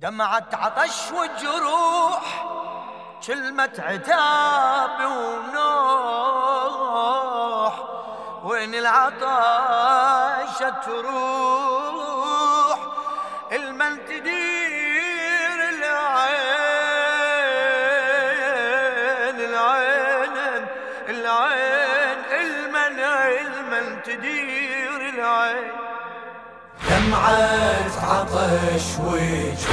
دمعة عطش وجروح كلمة عتاب ونوح. وين العطش تروح؟ المن تدير العين العين العين المن المن تدير العين. دمعة عطش وجروح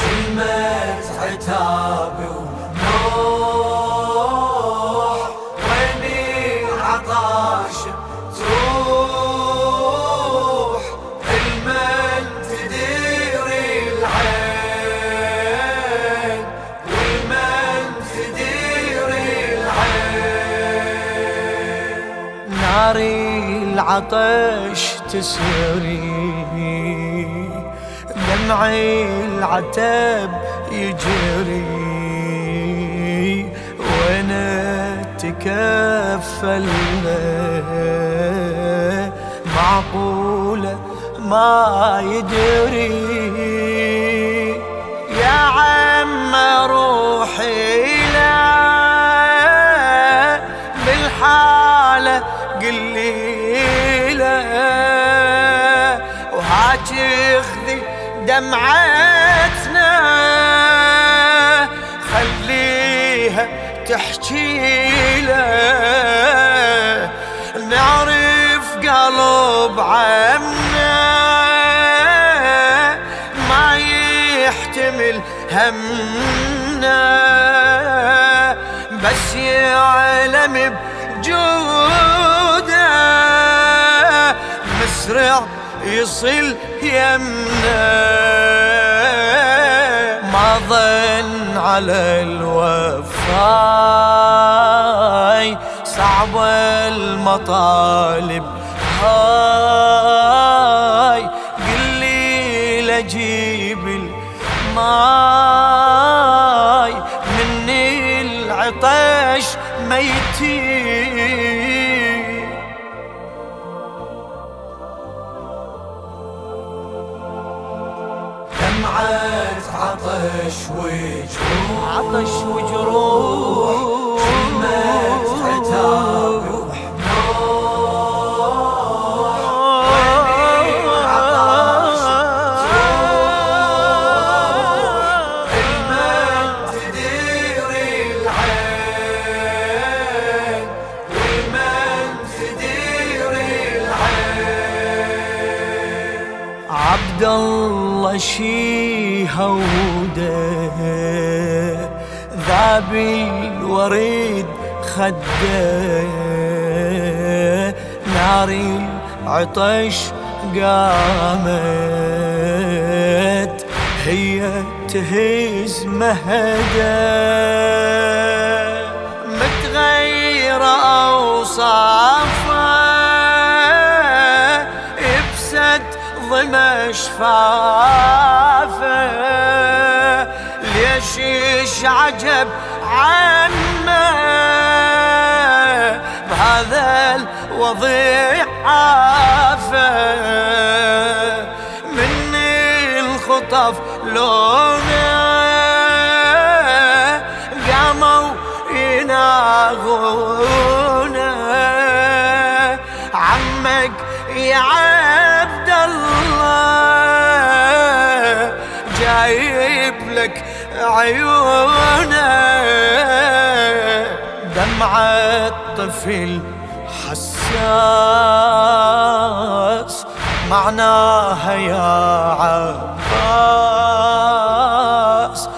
كلمة عتاب ونوح وين العطش؟ العطش تسري دمعي العتب يجري. وانا تكفلنا؟ معقولة ما يدري. يا عم روحي دمعتنا. خليها تحكي له. نعرف قلب عمنا ما يحتمل همنا. بس يعلم بجوده. مسرع يصل يمنا. ما ظن على الوفاي صعبة المطالب. هاي قل لي لجيب الماي. مني العطش ميتي عطش وجروح. عطش وجروح. ذاب الوريد خده. نار العطش قامت هي تهز مهده. متغيرة أوصافه يبسد ضمى شفافه. ليش عجب عمه بهذا الوضيع عافه مني الخطف لونه قاموا يناغونه عمك يا عبد الله جايب لك عيونه. دمعة طفل حساس معناها يا عباس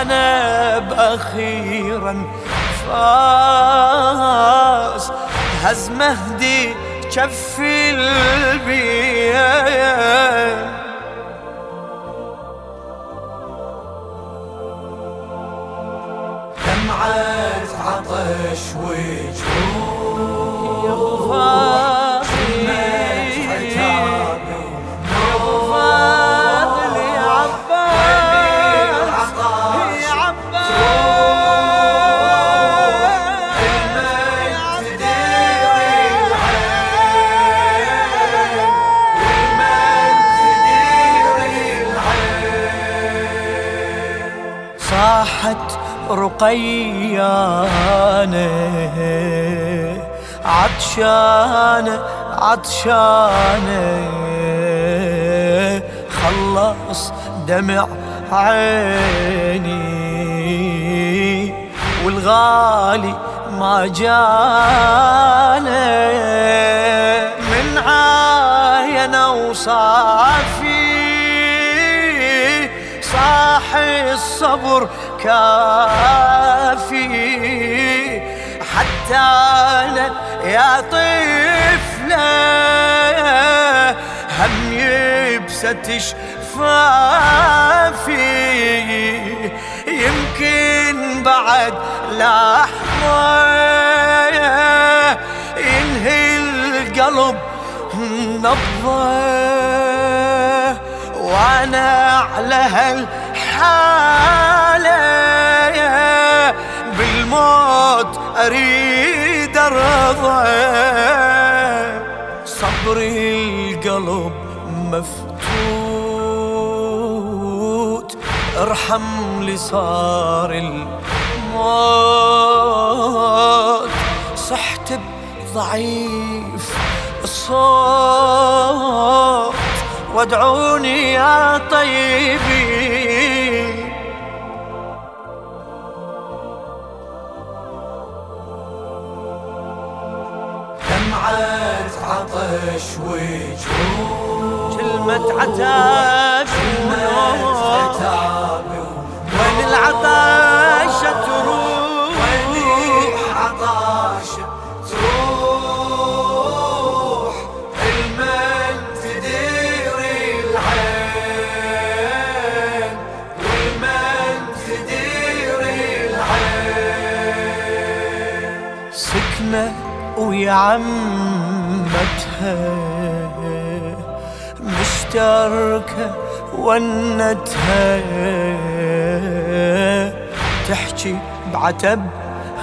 أنا باخيرا فاس. هز مهدي كفي البيان عطش رقيانه عطشانه عطشانة. خلص دمع عيني والغالي ما جانا. من عاين وصافي صاحي الصبر كافي. حتى أنا يا طفلة هم يبسة شفافي يمكن بعد لحظة ينهي القلب نبضة. وأنا على هالحالة بالموت أريد ارضى صبري القلب مفتوت ارحم لي صار الموت. صحت ضعيف الصوت وادعوني يا طيبين. عطش وجروح كلمة عتاب كلمة عتاب وين العطاشة تروح؟ وين عطاش تروح؟ المن تدير العين. والمن تدير العين. سكنة ويا عمتها مشتركة ونتها. تحكي بعتب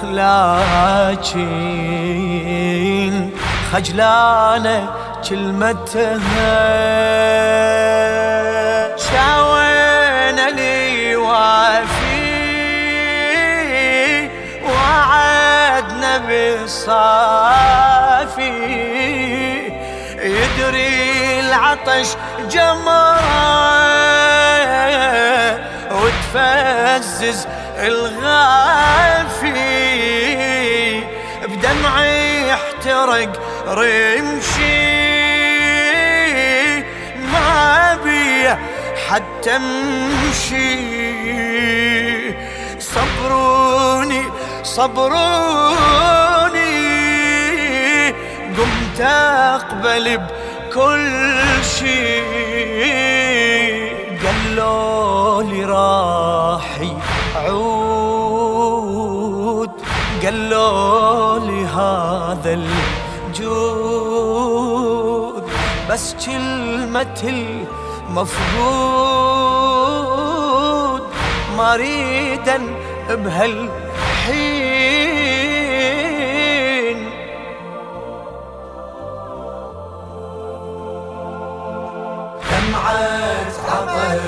لكن خجلانة كلمتها. شاوين لي وافي وعدنا بالصافي العطش جمرة وتفزز الغافي. بدمعي يحترق رمشي. ما بي حتى امشي. صبروني صبروني. قمت أقبل بكل شي قالوا لي راح يعود. قالوا لي هذا الجود. بس كلمة المفقود. مريدا بهالحين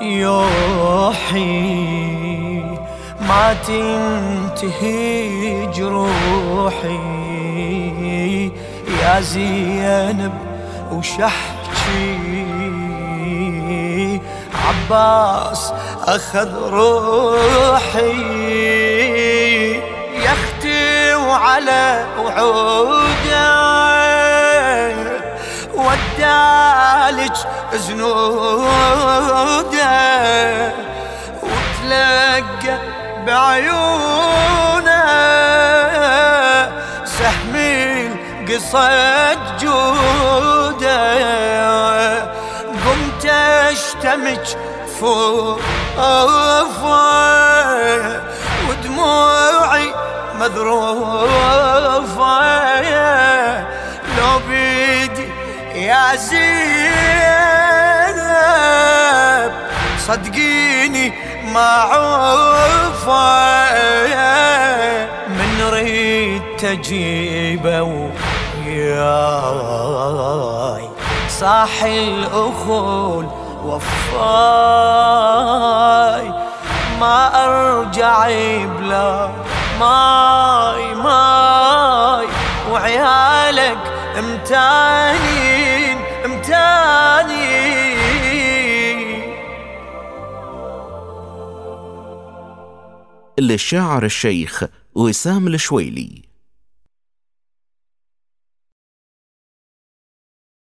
يوحي ما تنتهي جروحي. يا زينب وشحكي عباس أخذ روحي. يختي وعلى وعوده ودالج زنوده وتلقى بعيونه. سهم القصد جودة قمت أشتمج فوق ودموع مذروفة. لو بيدي يا زينب صدقيني ما عوفة من ريد تجيبه وياي. صاح الأخول وفاي. ما أرجع بلا ماي ماي. وعيالك امتانين للشاعر الشيخ وسام الشويلي.